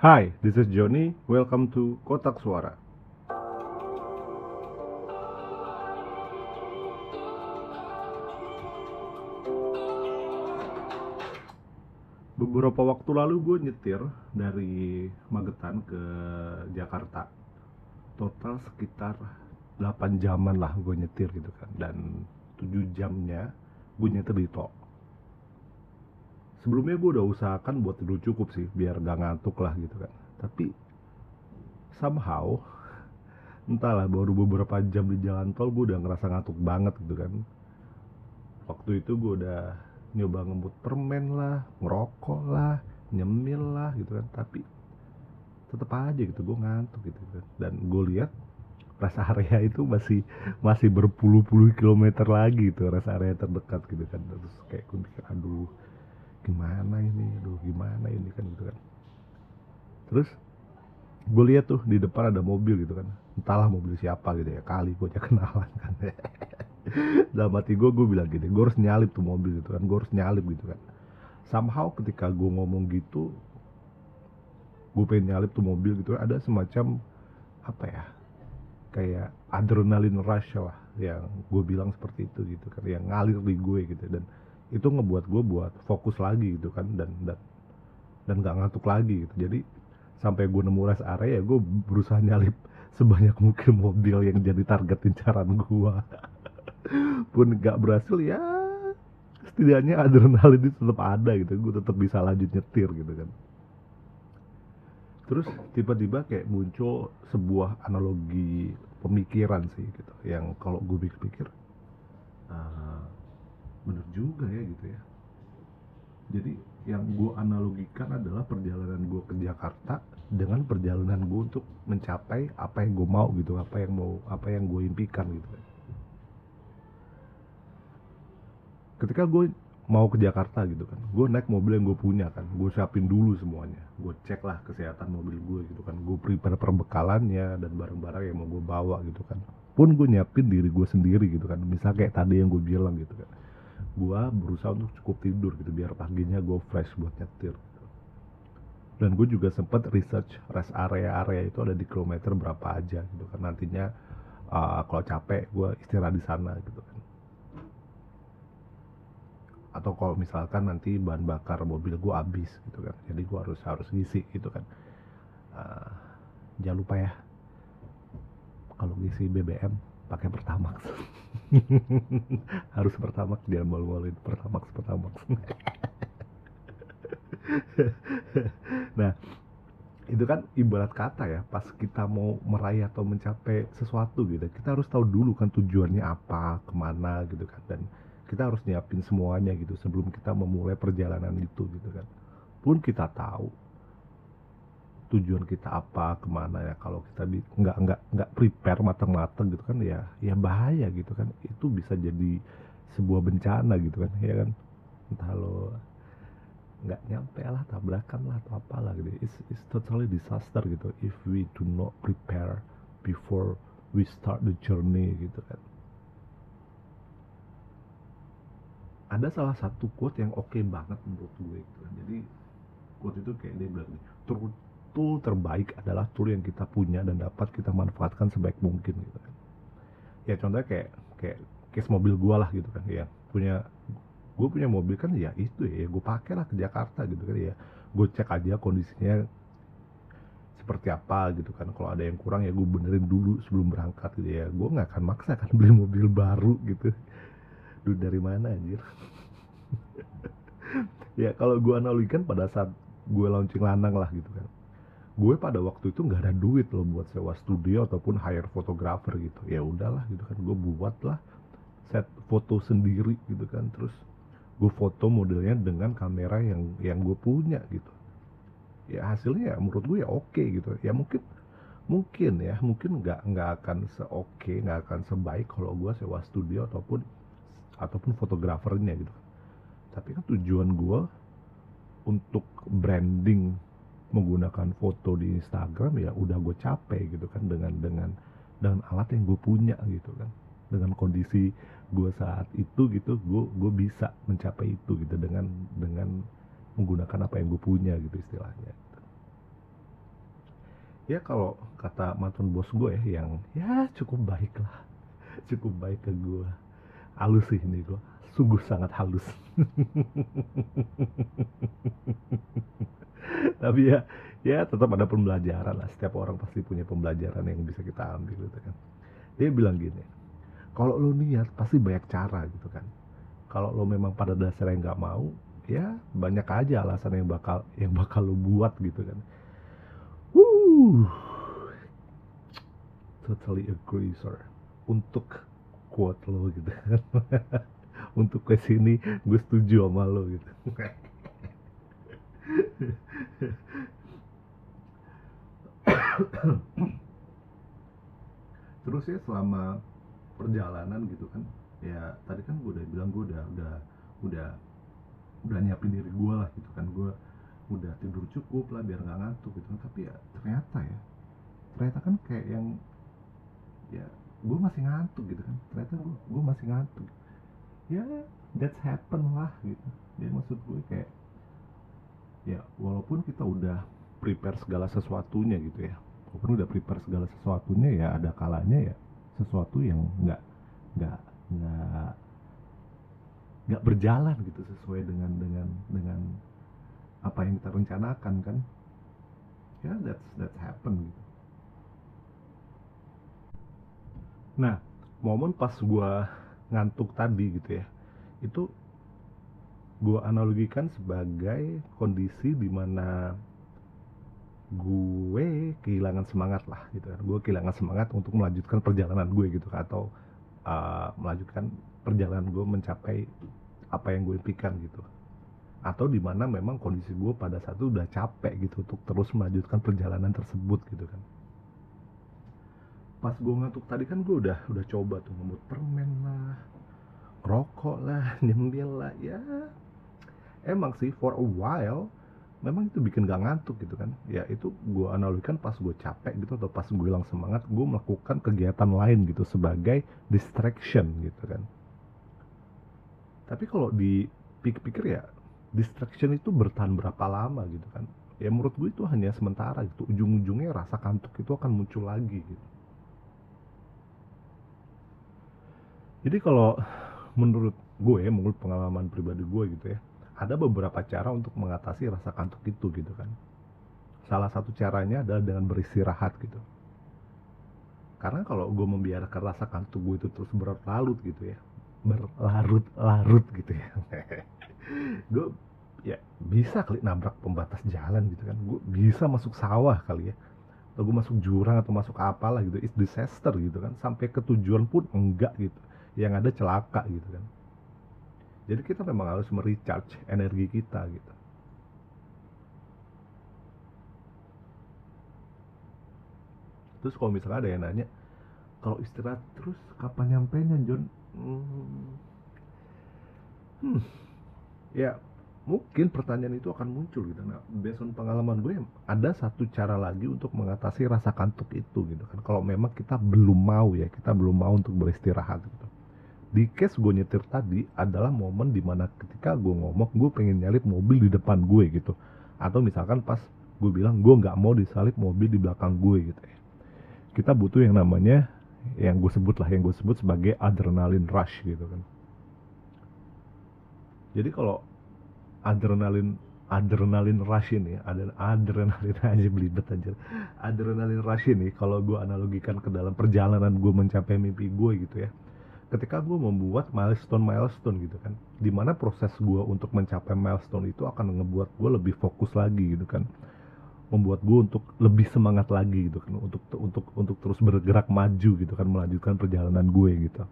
Hi, this is Johnny. Welcome to Kotak Suara. Beberapa waktu lalu gue nyetir dari Magetan ke Jakarta. Total sekitar 8 jaman lah gue nyetir gitu kan. Dan 7 jamnya gue nyetir di tol. Sebelumnya gue udah usahakan buat tidur cukup sih biar gak ngantuk lah gitu kan. Tapi somehow entahlah baru beberapa jam di jalan tol gue udah ngerasa ngantuk banget gitu kan. Waktu itu gue udah nyoba ngebut permen lah, ngerokok lah, nyemil lah gitu kan. Tapi tetep aja gitu gue ngantuk gitu kan. Dan gue lihat rest area itu masih masih berpuluh-puluh kilometer lagi tuh rest area terdekat gitu kan terus kayak gue mikir aduh gimana ini? Aduh gimana ini kan gitu kan. Terus gue lihat tuh di depan ada mobil gitu kan. Entahlah mobil siapa gitu ya. Kali gue aja kenalan kan. Dalam hati gue gue bilang gini gue harus nyalip tuh mobil gitu kan. Gue harus nyalip gitu kan. Somehow ketika gue ngomong gitu gue pengen nyalip tuh mobil gitu. Ada semacam apa ya kayak adrenalin rush lah yang gue bilang seperti itu gitu kan. Yang ngalir di gue gitu. Dan itu ngebuat gue buat fokus lagi gitu kan dan dan dan gak ngantuk lagi gitu. Jadi sampai gue nemu rest area gue berusaha nyalip sebanyak mungkin mobil yang jadi target incaran gue pun gak berhasil ya setidaknya adrenalin itu tetap ada gitu. Gue tetap bisa lanjut nyetir gitu kan. Terus tiba-tiba kayak muncul sebuah analogi pemikiran sih gitu yang kalau gue pikir-pikir uh, bener juga ya gitu ya. Jadi yang gue analogikan adalah perjalanan gue ke Jakarta dengan perjalanan gue untuk mencapai apa yang gue mau gitu apa yang mau apa yang gue impikan gitu. Ketika gue mau ke Jakarta gitu kan gue naik mobil yang gue punya kan gue siapin dulu semuanya. Gue cek lah kesehatan mobil gue gitu kan gue prepare perbekalannya dan barang-barang yang mau gue bawa gitu kan. Pun gue nyiapin diri gue sendiri gitu kan misal kayak tadi yang gue bilang gitu kan gue berusaha untuk cukup tidur gitu biar paginya gue fresh buat nyetir gitu. dan gue juga sempat research rest area-area itu ada di kilometer berapa aja gitu kan. Nantinya uh, kalau capek gue istirahat di sana gitu kan. Atau kalau misalkan nanti bahan bakar mobil gue habis gitu kan. Jadi gue harus harus ngisi gitu kan. Uh, jangan lupa ya kalau ngisi BBM pakai Pertamax. Harus Pertamax jangan malu-maluin Pertamax Pertamax. Nah itu kan ibarat kata ya pas kita mau meraih atau mencapai sesuatu gitu kita harus tahu dulu kan tujuannya apa ke mana gitu kan dan kita harus nyiapin semuanya gitu sebelum kita memulai perjalanan itu gitu kan. Pun kita tahu tujuan kita apa ke mana ya kalau kita nggak nggak nggak prepare matang-matang gitu kan ya ya bahaya gitu kan. Itu bisa jadi sebuah bencana gitu kan ya kan. Entah lo nggak nyampe lah tabrakan lah atau apalah gitu. It's, it's totally disaster gitu if we do not prepare before we start the journey gitu kan. Ada salah satu quote yang oke okay banget menurut gue gitu. jadi quote itu kayak dia bilang nih tool, terbaik adalah tool yang kita punya dan dapat kita manfaatkan sebaik mungkin gitu kan. Ya contohnya kayak kayak case mobil gue lah gitu kan. Ya punya gue punya mobil kan ya itu ya gue pakai lah ke Jakarta gitu kan. Ya gue cek aja kondisinya seperti apa gitu kan. Kalau ada yang kurang ya gue benerin dulu sebelum berangkat gitu ya. Gue nggak akan maksa kan beli mobil baru gitu. Duit dari mana anjir? Ya kalau gue analogikan pada saat gue launching lanang lah gitu kan gue pada waktu itu nggak ada duit loh buat sewa studio ataupun hire fotografer gitu. Ya udahlah gitu kan gue buat lah set foto sendiri gitu kan. Terus gue foto modelnya dengan kamera yang yang gue punya gitu. Ya hasilnya ya menurut gue ya oke okay, gitu. Ya mungkin mungkin ya mungkin nggak nggak akan seoke nggak akan sebaik kalau gue sewa studio ataupun ataupun fotografernya gitu. Tapi kan tujuan gue untuk branding menggunakan foto di Instagram ya udah gue capek gitu kan dengan dengan dengan alat yang gue punya gitu kan. Dengan kondisi gue saat itu gitu gue gue bisa mencapai itu gitu dengan dengan menggunakan apa yang gue punya gitu istilahnya. Ya kalau kata mantan bos gue ya yang ya cukup baik lah cukup baik ke gue halus sih ini gue sungguh sangat halus tapi ya ya tetap ada pembelajaran lah. Setiap orang pasti punya pembelajaran yang bisa kita ambil gitu kan. Dia bilang gini kalau lo niat pasti banyak cara gitu kan. Kalau lo memang pada dasarnya nggak mau ya banyak aja alasan yang bakal yang bakal lo buat gitu kan. Woo. totally agree sir. Untuk quote lo gitu kan. Untuk ke sini gue setuju sama lo gitu terus ya selama perjalanan gitu kan ya tadi kan gue udah bilang gue udah udah udah udah nyiapin diri gue lah gitu kan. Gue udah tidur cukup lah biar nggak ngantuk gitu kan. Tapi ya ternyata ya ternyata kan kayak yang ya gue masih ngantuk gitu kan. Ternyata gue gue masih ngantuk. Ya that's happen lah gitu. Dia maksud gue kayak ya walaupun kita udah prepare segala sesuatunya gitu ya. Walaupun udah prepare segala sesuatunya ya ada kalanya ya sesuatu yang nggak nggak nggak nggak berjalan gitu sesuai dengan dengan dengan apa yang kita rencanakan kan? Ya that's that's happen gitu. Nah momen pas gua ngantuk tadi gitu ya itu gua analogikan sebagai kondisi di mana gue kehilangan semangat lah gitu kan. Gue kehilangan semangat untuk melanjutkan perjalanan gue gitu atau uh, melanjutkan perjalanan gue mencapai apa yang gue impikan gitu. Atau di mana memang kondisi gue pada saat itu udah capek gitu untuk terus melanjutkan perjalanan tersebut gitu kan. Pas gue ngantuk tadi kan gue udah udah coba tuh ngemut permen lah rokok lah nyemil lah ya emang sih for a while memang itu bikin gak ngantuk gitu kan. Ya itu gue analogikan pas gue capek gitu atau pas gue hilang semangat gue melakukan kegiatan lain gitu sebagai distraction gitu kan. Tapi kalau dipikir-pikir ya distraction itu bertahan berapa lama gitu kan. Ya menurut gue itu hanya sementara gitu. Ujung-ujungnya rasa kantuk itu akan muncul lagi gitu. Jadi kalau menurut gue menurut pengalaman pribadi gue gitu ya ada beberapa cara untuk mengatasi rasa kantuk itu gitu kan. Salah satu caranya adalah dengan beristirahat gitu. Karena kalau gue membiarkan rasa kantuk gue itu terus berlarut gitu ya berlarut-larut gitu ya. Gue ya bisa kali nabrak pembatas jalan gitu kan. Gue bisa masuk sawah kali ya. Atau gue masuk jurang atau masuk apalah gitu. It's disaster gitu kan. Sampai ke tujuan pun enggak gitu. Yang ada celaka gitu kan jadi kita memang harus merecharge energi kita gitu. Terus kalau misalnya ada yang nanya, kalau istirahat terus kapan nyampainya John? Hmm, hmm. ya mungkin pertanyaan itu akan muncul gitu. Nah, based on pengalaman gue, ada satu cara lagi untuk mengatasi rasa kantuk itu gitu kan. Kalau memang kita belum mau ya, kita belum mau untuk beristirahat gitu di case gue nyetir tadi adalah momen di mana ketika gue ngomong gue pengen nyalip mobil di depan gue gitu. Atau misalkan pas gue bilang gue nggak mau disalip mobil di belakang gue gitu ya. Kita butuh yang namanya yang gue sebut lah yang gue sebut sebagai adrenalin rush gitu kan. Jadi kalau adrenalin adrenalin rush ini ada adrenalin aja belibet aja adrenalin rush ini kalau gue analogikan ke dalam perjalanan gue mencapai mimpi gue gitu ya ketika gue membuat milestone milestone gitu kan di mana proses gue untuk mencapai milestone itu akan ngebuat gue lebih fokus lagi gitu kan. Membuat gue untuk lebih semangat lagi gitu kan untuk untuk untuk terus bergerak maju gitu kan melanjutkan perjalanan gue gitu.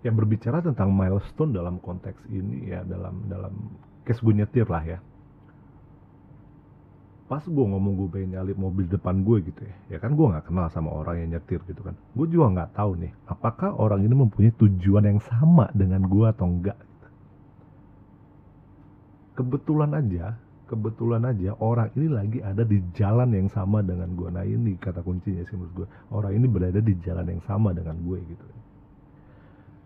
Yang berbicara tentang milestone dalam konteks ini ya dalam dalam case gue nyetir lah ya pas gue ngomong gue pengen nyalip mobil depan gue gitu ya ya kan gue nggak kenal sama orang yang nyetir gitu kan. Gue juga nggak tahu nih apakah orang ini mempunyai tujuan yang sama dengan gue atau enggak gitu. kebetulan aja kebetulan aja orang ini lagi ada di jalan yang sama dengan gue nah ini kata kuncinya sih menurut gue orang ini berada di jalan yang sama dengan gue gitu.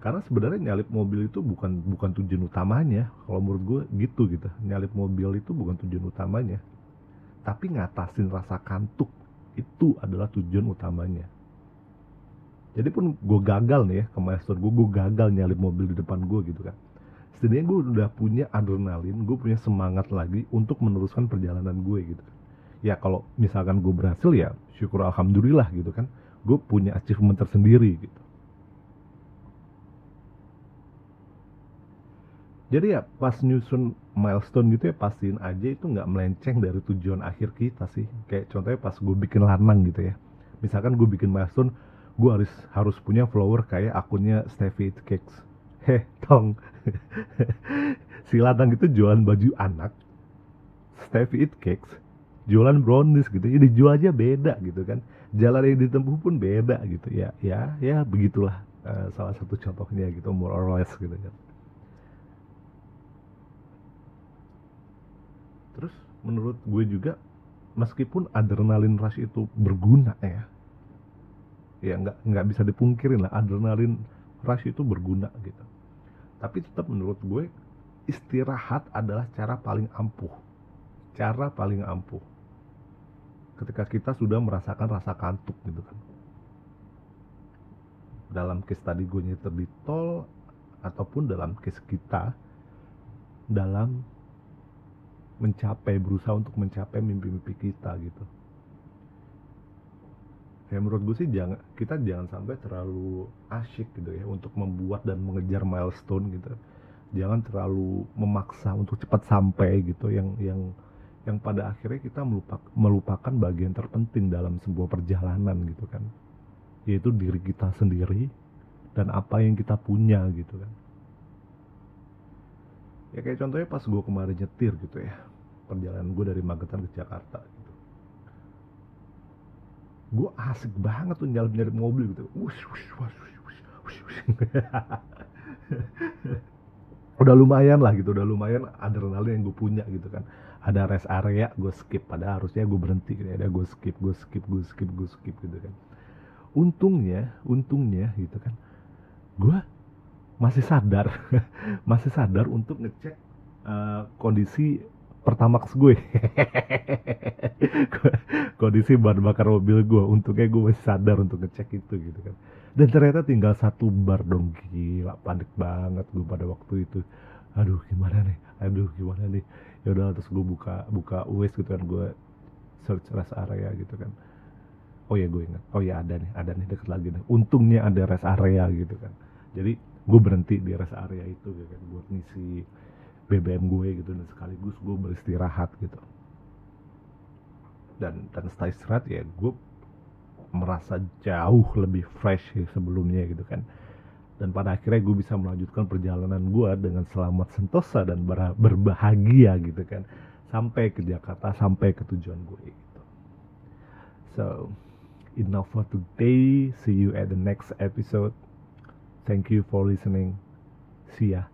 Karena sebenarnya nyalip mobil itu bukan bukan tujuan utamanya. Kalau menurut gue gitu gitu nyalip mobil itu bukan tujuan utamanya tapi ngatasin rasa kantuk itu adalah tujuan utamanya. Jadi pun gue gagal nih ya ke milestone gue gue gagal nyalip mobil di depan gue gitu kan. Setidaknya gue udah punya adrenalin gue punya semangat lagi untuk meneruskan perjalanan gue gitu ya kalau misalkan gue berhasil ya syukur alhamdulillah gitu kan. Gue punya achievement tersendiri gitu jadi ya pas nyusun milestone gitu ya pastiin aja itu nggak melenceng dari tujuan akhir kita sih. Kayak contohnya pas gue bikin lanang gitu ya. Misalkan gue bikin milestone gue harus harus punya follower kayak akunnya Steffi It Cakes. Heh tong. Si lanang itu jualan baju anak Steffi It Cakes jualan brownies gitu. Ya dijual aja beda gitu kan. Jalan yang ditempuh pun beda gitu. Ya ya ya begitulah uh, salah satu contohnya gitu more or less gitu kan terus menurut gue juga meskipun adrenalin rush itu berguna ya ya nggak nggak bisa dipungkirin lah adrenalin rush itu berguna gitu. Tapi tetap menurut gue istirahat adalah cara paling ampuh. Cara paling ampuh. Ketika kita sudah merasakan rasa kantuk gitu kan. Dalam case tadi gue nyetir di tol ataupun dalam case kita dalam mencapai berusaha untuk mencapai mimpi-mimpi kita gitu. Ya menurut gue sih jangan kita jangan sampai terlalu asyik gitu ya untuk membuat dan mengejar milestone gitu. Jangan terlalu memaksa untuk cepat sampai gitu. Yang yang yang pada akhirnya kita melupak, melupakan bagian terpenting dalam sebuah perjalanan gitu kan. Yaitu diri kita sendiri dan apa yang kita punya gitu kan ya kayak contohnya pas gue kemarin nyetir gitu ya. Perjalanan gue dari Magetan ke Jakarta gitu. Gue asik banget tuh nyalip nyalip mobil gitu. Wush, wush, wush, wush, wush, wush, wush. udah lumayan lah gitu udah lumayan adrenalin yang gue punya gitu kan. Ada rest area gue skip. Pada harusnya gue berhenti gitu ya. Ada gue skip gue skip gue skip gue skip gitu kan. Untungnya untungnya gitu kan gue masih sadar masih sadar untuk ngecek uh, kondisi pertamax gue. Kondisi bahan bakar mobil gue untungnya gue masih sadar untuk ngecek itu gitu kan. Dan ternyata tinggal satu bar dong gila panik banget gue pada waktu itu. Aduh gimana nih? Aduh gimana nih? Ya udah terus gue buka buka US gitu kan gue search rest area gitu kan. Oh ya gue ingat. Oh ya ada nih ada nih deket lagi nih. Untungnya ada rest area gitu kan. Jadi gue berhenti di rest area itu gitu kan buat ngisi BBM gue gitu dan sekaligus gue beristirahat gitu. Dan dan setelah istirahat ya gue merasa jauh lebih fresh ya sebelumnya gitu kan. Dan pada akhirnya gue bisa melanjutkan perjalanan gue dengan selamat sentosa dan ber berbahagia gitu kan. Sampai ke Jakarta sampai ke tujuan gue gitu. So enough for today. See you at the next episode thank you for listening. See ya